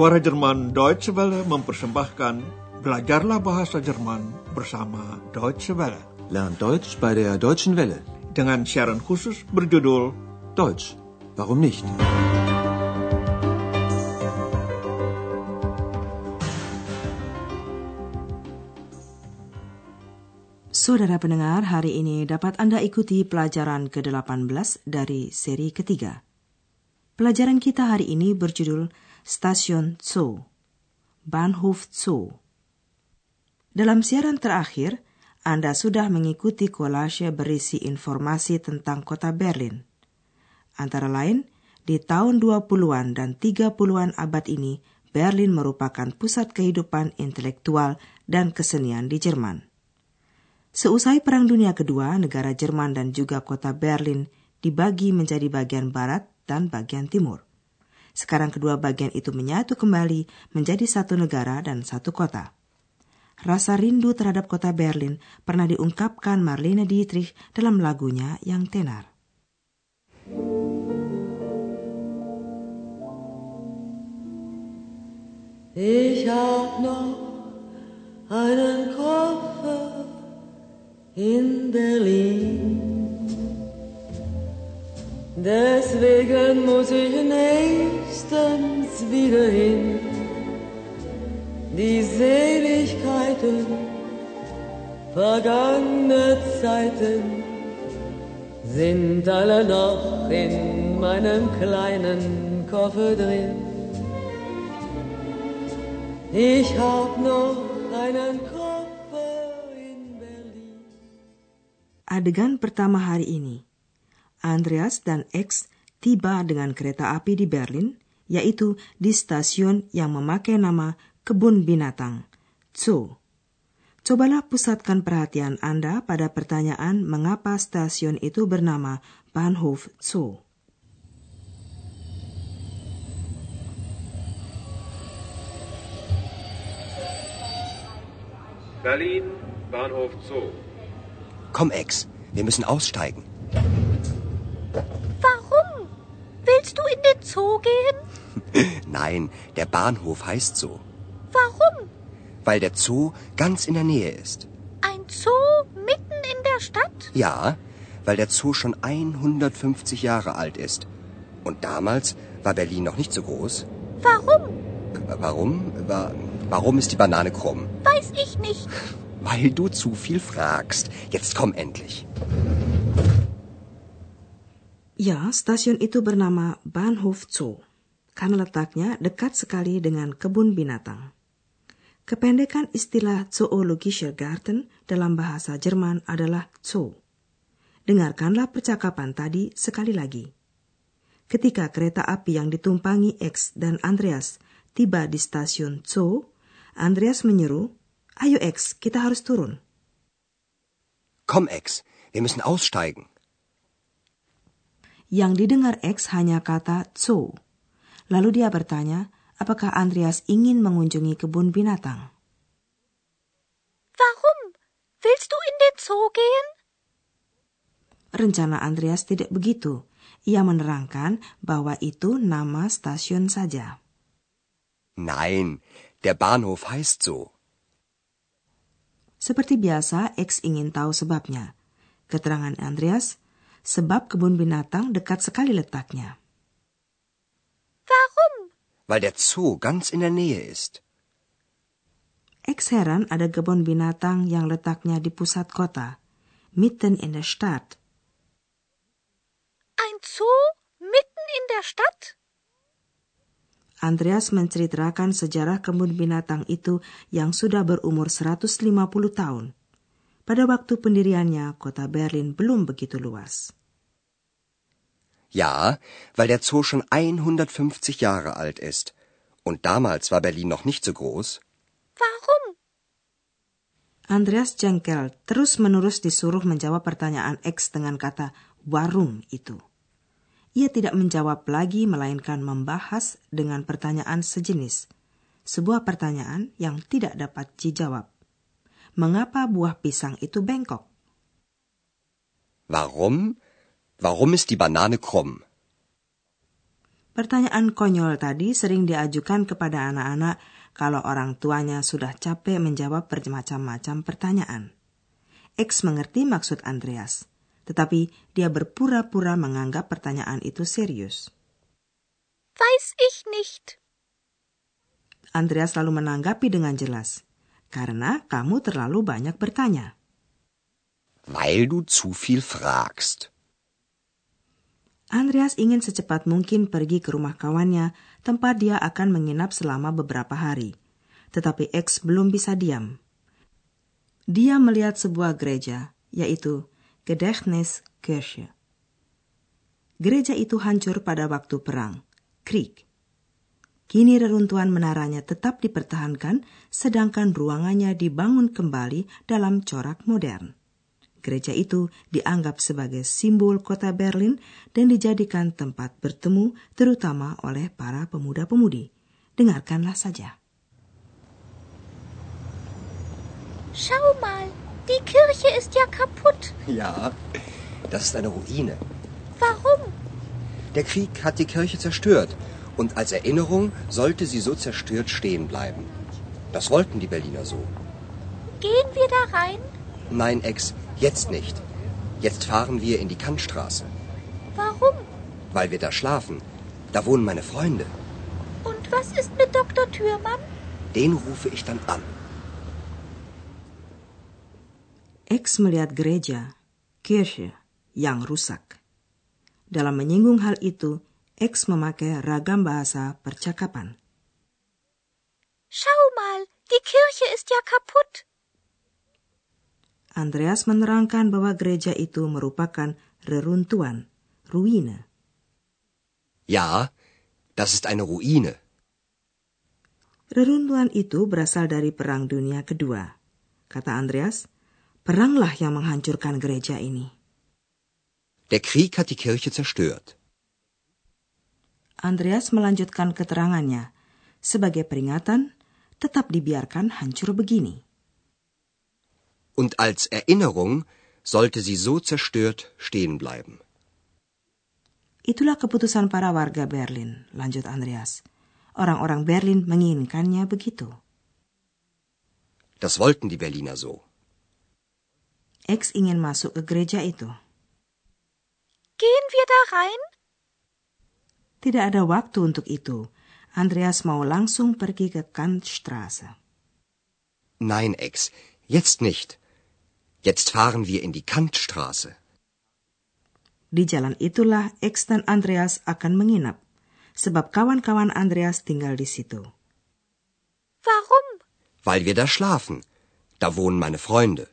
Suara Jerman Deutsche Welle mempersembahkan Belajarlah Bahasa Jerman bersama Deutsche Welle. Lernt Deutsch bei der Deutschen Welle. Dengan siaran khusus berjudul Deutsch, warum nicht? Saudara pendengar, hari ini dapat Anda ikuti pelajaran ke-18 dari seri ketiga. Pelajaran kita hari ini berjudul Stasiun Zoo, Bahnhof Zoo. Dalam siaran terakhir, Anda sudah mengikuti kolase berisi informasi tentang kota Berlin. Antara lain, di tahun 20-an dan 30-an abad ini, Berlin merupakan pusat kehidupan intelektual dan kesenian di Jerman. Seusai Perang Dunia Kedua, negara Jerman dan juga kota Berlin dibagi menjadi bagian barat dan bagian timur. Sekarang kedua bagian itu menyatu kembali menjadi satu negara dan satu kota. Rasa rindu terhadap kota Berlin pernah diungkapkan Marlene Dietrich dalam lagunya yang tenar. Ich hab noch einen Koffer in Berlin. Deswegen muss ich nächstens wieder hin. Die Seligkeiten vergangener Zeiten sind alle noch in meinem kleinen Koffer drin. Ich hab noch einen Koffer in Berlin. Adegan pertama hari ini. Andreas dan X tiba dengan kereta api di Berlin, yaitu di stasiun yang memakai nama Kebun Binatang, Zoo. Cobalah pusatkan perhatian Anda pada pertanyaan mengapa stasiun itu bernama Bahnhof Zoo. Berlin, Bahnhof Zoo. Komm, Ex, wir müssen aussteigen. Warum? Willst du in den Zoo gehen? Nein, der Bahnhof heißt so. Warum? Weil der Zoo ganz in der Nähe ist. Ein Zoo mitten in der Stadt? Ja, weil der Zoo schon 150 Jahre alt ist. Und damals war Berlin noch nicht so groß. Warum? Warum? Wa- Warum ist die Banane krumm? Weiß ich nicht. Weil du zu viel fragst. Jetzt komm endlich. Ya, stasiun itu bernama Bahnhof Zoo karena letaknya dekat sekali dengan kebun binatang. Kependekan istilah Zoologischer Garten dalam bahasa Jerman adalah Zoo. Dengarkanlah percakapan tadi sekali lagi. Ketika kereta api yang ditumpangi X dan Andreas tiba di stasiun Zoo, Andreas menyeru, Ayo X, kita harus turun. Komm, Ex, wir müssen aussteigen. Yang didengar X hanya kata Zoo. Lalu dia bertanya, apakah Andreas ingin mengunjungi kebun binatang? Warum? Willst du in den Zoo gehen? Rencana Andreas tidak begitu. Ia menerangkan bahwa itu nama stasiun saja. Nein, der Bahnhof heißt so. Seperti biasa, X ingin tahu sebabnya. Keterangan Andreas, sebab kebun binatang dekat sekali letaknya. Warum? Weil der Zoo ganz in der Nähe ist. X heran ada kebun binatang yang letaknya di pusat kota, mitten in der Stadt. Ein Zoo mitten in der Stadt? Andreas menceritakan sejarah kebun binatang itu yang sudah berumur 150 tahun. Pada waktu pendiriannya, kota Berlin belum begitu luas. Ja, weil der Zoo schon 150 Jahre alt ist. Und damals war Berlin noch nicht so groß. Warum? Andreas jengkel terus-menerus disuruh menjawab pertanyaan X dengan kata warum itu. Ia tidak menjawab lagi melainkan membahas dengan pertanyaan sejenis. Sebuah pertanyaan yang tidak dapat dijawab. Mengapa buah pisang itu bengkok? Warum? Warum ist die Banane krumm? Pertanyaan konyol tadi sering diajukan kepada anak-anak kalau orang tuanya sudah capek menjawab bermacam-macam pertanyaan. X mengerti maksud Andreas, tetapi dia berpura-pura menganggap pertanyaan itu serius. Weiß ich nicht. Andreas lalu menanggapi dengan jelas, karena kamu terlalu banyak bertanya. Weil du zu viel fragst. Andreas ingin secepat mungkin pergi ke rumah kawannya, tempat dia akan menginap selama beberapa hari. Tetapi X belum bisa diam. Dia melihat sebuah gereja, yaitu Gedächtniskirche. Gereja itu hancur pada waktu perang, Krieg. Kini reruntuhan menaranya tetap dipertahankan, sedangkan ruangannya dibangun kembali dalam corak modern. Gereja itu dianggap sebagai simbol kota Berlin dan dijadikan tempat bertemu terutama oleh para pemuda-pemudi. Dengarkanlah saja. Schau mal, die Kirche ist ja kaputt. Ja, das ist eine Ruine. Warum? Der Krieg hat die Kirche zerstört und als Erinnerung sollte sie so zerstört stehen bleiben. Das wollten die Berliner so. Gehen wir da rein? Nein, Ex, jetzt nicht. Jetzt fahren wir in die Kantstraße, Warum? weil wir da schlafen. Da wohnen meine Freunde. Und was ist mit Dr. Thürmann? Den rufe ich dann an. X melihat gereja, Kirche, yang rusak. Dalam menyinggung hal itu, X memakai ragam bahasa percakapan. Schau mal, die Kirche ist ja kaputt. Andreas menerangkan bahwa gereja itu merupakan reruntuhan, ruine. Ja, das ist eine Ruine. Reruntuhan itu berasal dari Perang Dunia Kedua. Kata Andreas, peranglah yang menghancurkan gereja ini. Der Krieg hat die Kirche zerstört. Andreas melanjutkan keterangannya. Sebagai peringatan, tetap dibiarkan hancur begini. Und als Erinnerung sollte sie so zerstört stehen bleiben. Itulah keputusan para warga Berlin, lanjut Andreas. Orang-orang Berlin menginginkannya begitu. Das wollten die Berliner so. X ingin masuk ke gereja itu. Gehen wir da rein? Tidak ada waktu untuk itu. Andreas mau langsung pergi ke Kantstraße. Nein, Ex, jetzt nicht. Jetzt fahren wir in die Kantstraße. Di jalan itulah X dan Andreas akan menginap, sebab kawan-kawan Andreas tinggal di situ. Warum? Weil wir da schlafen. Da wohnen meine Freunde.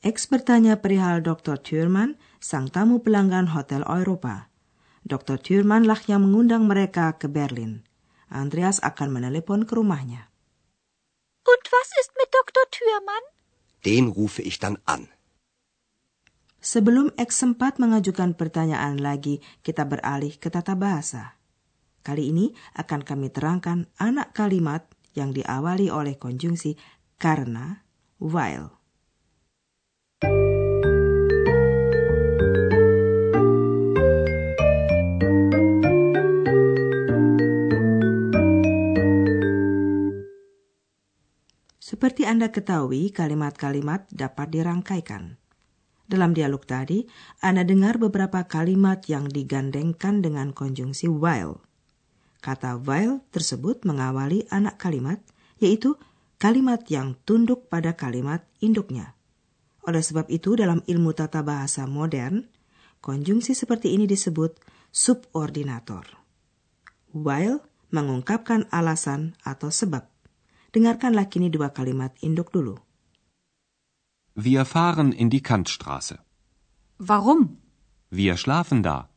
X bertanya perihal Dr. Thurman, sang tamu pelanggan Hotel Europa. Dr. Thurman lah yang mengundang mereka ke Berlin. Andreas akan menelepon ke rumahnya. Und was ist mit Dr. Thürmann? Den rufe ich dann an. Sebelum X sempat mengajukan pertanyaan lagi, kita beralih ke tata bahasa. Kali ini akan kami terangkan anak kalimat yang diawali oleh konjungsi karena, while. Seperti Anda ketahui, kalimat-kalimat dapat dirangkaikan. Dalam dialog tadi, Anda dengar beberapa kalimat yang digandengkan dengan konjungsi while. Kata while tersebut mengawali anak kalimat, yaitu kalimat yang tunduk pada kalimat induknya. Oleh sebab itu, dalam ilmu tata bahasa modern, konjungsi seperti ini disebut subordinator. While mengungkapkan alasan atau sebab. Dengarkanlah kini dua kalimat induk dulu. Wir fahren in die Kantstraße. Warum? Wir schlafen da.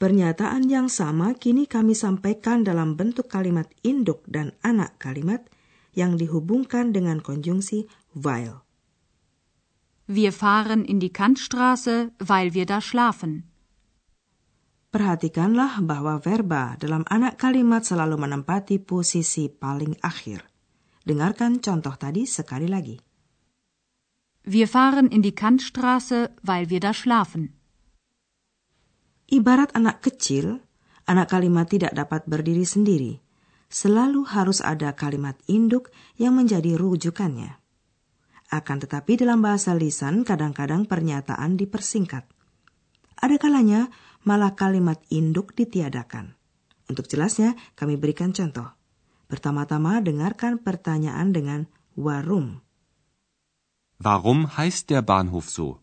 Pernyataan yang sama kini kami sampaikan dalam bentuk kalimat induk dan anak kalimat yang dihubungkan dengan konjungsi while. Wir fahren in die Kantstraße, weil wir da schlafen. Perhatikanlah bahwa verba dalam anak kalimat selalu menempati posisi paling akhir. Dengarkan contoh tadi sekali lagi. Wir fahren in die Kantstraße, weil wir da schlafen. Ibarat anak kecil, anak kalimat tidak dapat berdiri sendiri. Selalu harus ada kalimat induk yang menjadi rujukannya. Akan tetapi dalam bahasa lisan kadang-kadang pernyataan dipersingkat. Ada kalanya malah kalimat induk ditiadakan. Untuk jelasnya, kami berikan contoh. Pertama-tama dengarkan pertanyaan dengan warum. Warum heißt der Bahnhof so?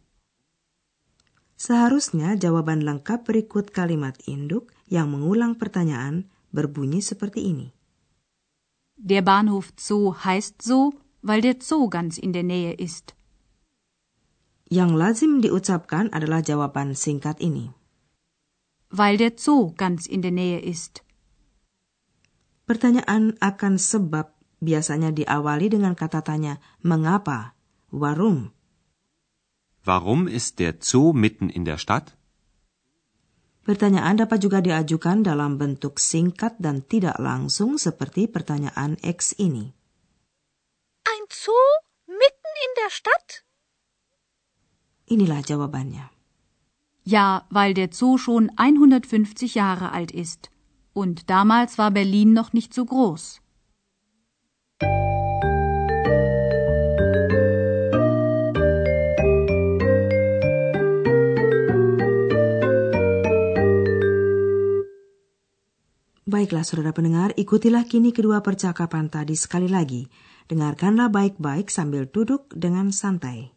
Seharusnya jawaban lengkap berikut kalimat induk yang mengulang pertanyaan berbunyi seperti ini. Der Bahnhof Zoo heißt so, weil der Zoo ganz in der Nähe ist. Yang lazim diucapkan adalah jawaban singkat ini. Weil der Zoo ganz in der Nähe ist. Pertanyaan akan sebab biasanya diawali dengan kata tanya mengapa, warum. Warum ist der Zoo mitten in der Stadt? Pertanyaan dapat juga diajukan dalam bentuk singkat dan tidak langsung seperti pertanyaan X ini. Ein Zoo mitten in der Stadt? Inilah jawabannya. Ja, weil der Zoo schon 150 Jahre alt ist. Und damals war Berlin noch nicht so groß. Baiklah saudara pendengar, ikutilah kini kedua percakapan tadi sekali lagi. Dengarkanlah baik-baik sambil duduk dengan santai.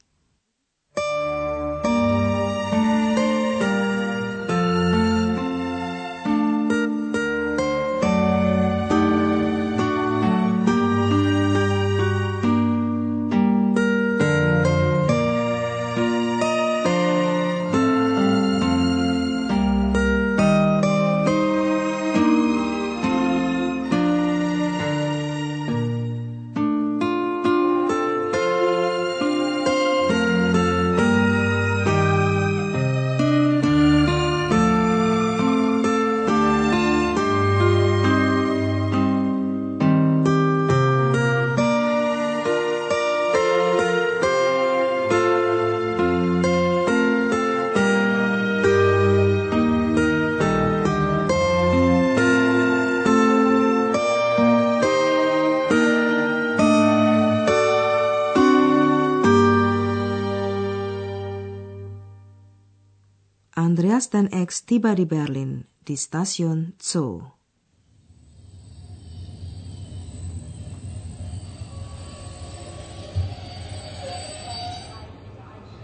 Andreas dan X tiba di Berlin, di stasiun Zoo.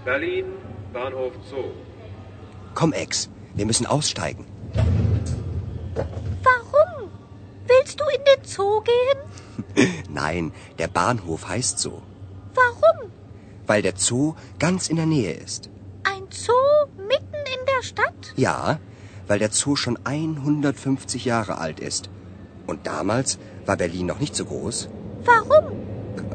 Berlin, Bahnhof Zoo. Komm, Ex, wir müssen aussteigen. Warum? Willst du in den Zoo gehen? Nein, der Bahnhof heißt so. Warum? Weil der Zoo ganz in der Nähe ist. Ein Zoo in der Stadt? Ja, weil der Zoo schon 150 Jahre alt ist. Und damals war Berlin noch nicht so groß. Warum?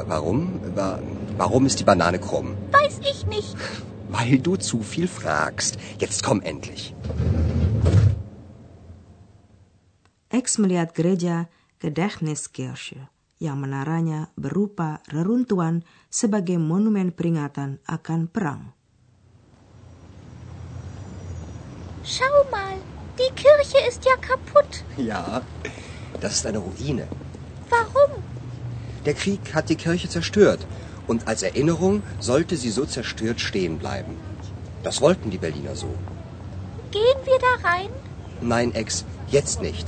Warum? Wa- Warum ist die Banane krumm? Weiß ich nicht. Weil du zu viel fragst. Jetzt komm endlich. X melihat gereja Gedächtniskirche yang menaranya berupa reruntuhan sebagai monumen peringatan akan perang. Schau mal, die Kirche ist ja kaputt. Ja, das ist eine Ruine. Warum? Der Krieg hat die Kirche zerstört. Und als Erinnerung sollte sie so zerstört stehen bleiben. Das wollten die Berliner so. Gehen wir da rein? Nein, Ex, jetzt nicht.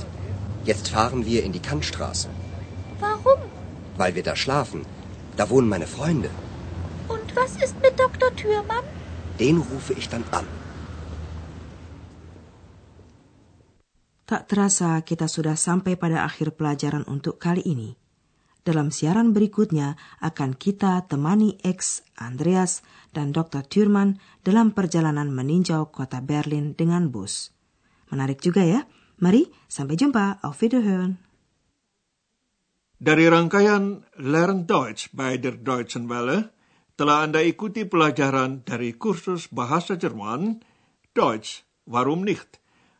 Jetzt fahren wir in die Kantstraße. Warum? Weil wir da schlafen. Da wohnen meine Freunde. Und was ist mit Dr. Thürmann? Den rufe ich dann an. Tak terasa kita sudah sampai pada akhir pelajaran untuk kali ini. Dalam siaran berikutnya akan kita temani X, Andreas, dan Dr. Thurman dalam perjalanan meninjau kota Berlin dengan bus. Menarik juga ya? Mari, sampai jumpa. Auf Wiederhören. Dari rangkaian Learn Deutsch by der Deutschen Welle, telah Anda ikuti pelajaran dari kursus bahasa Jerman, Deutsch, Warum nicht?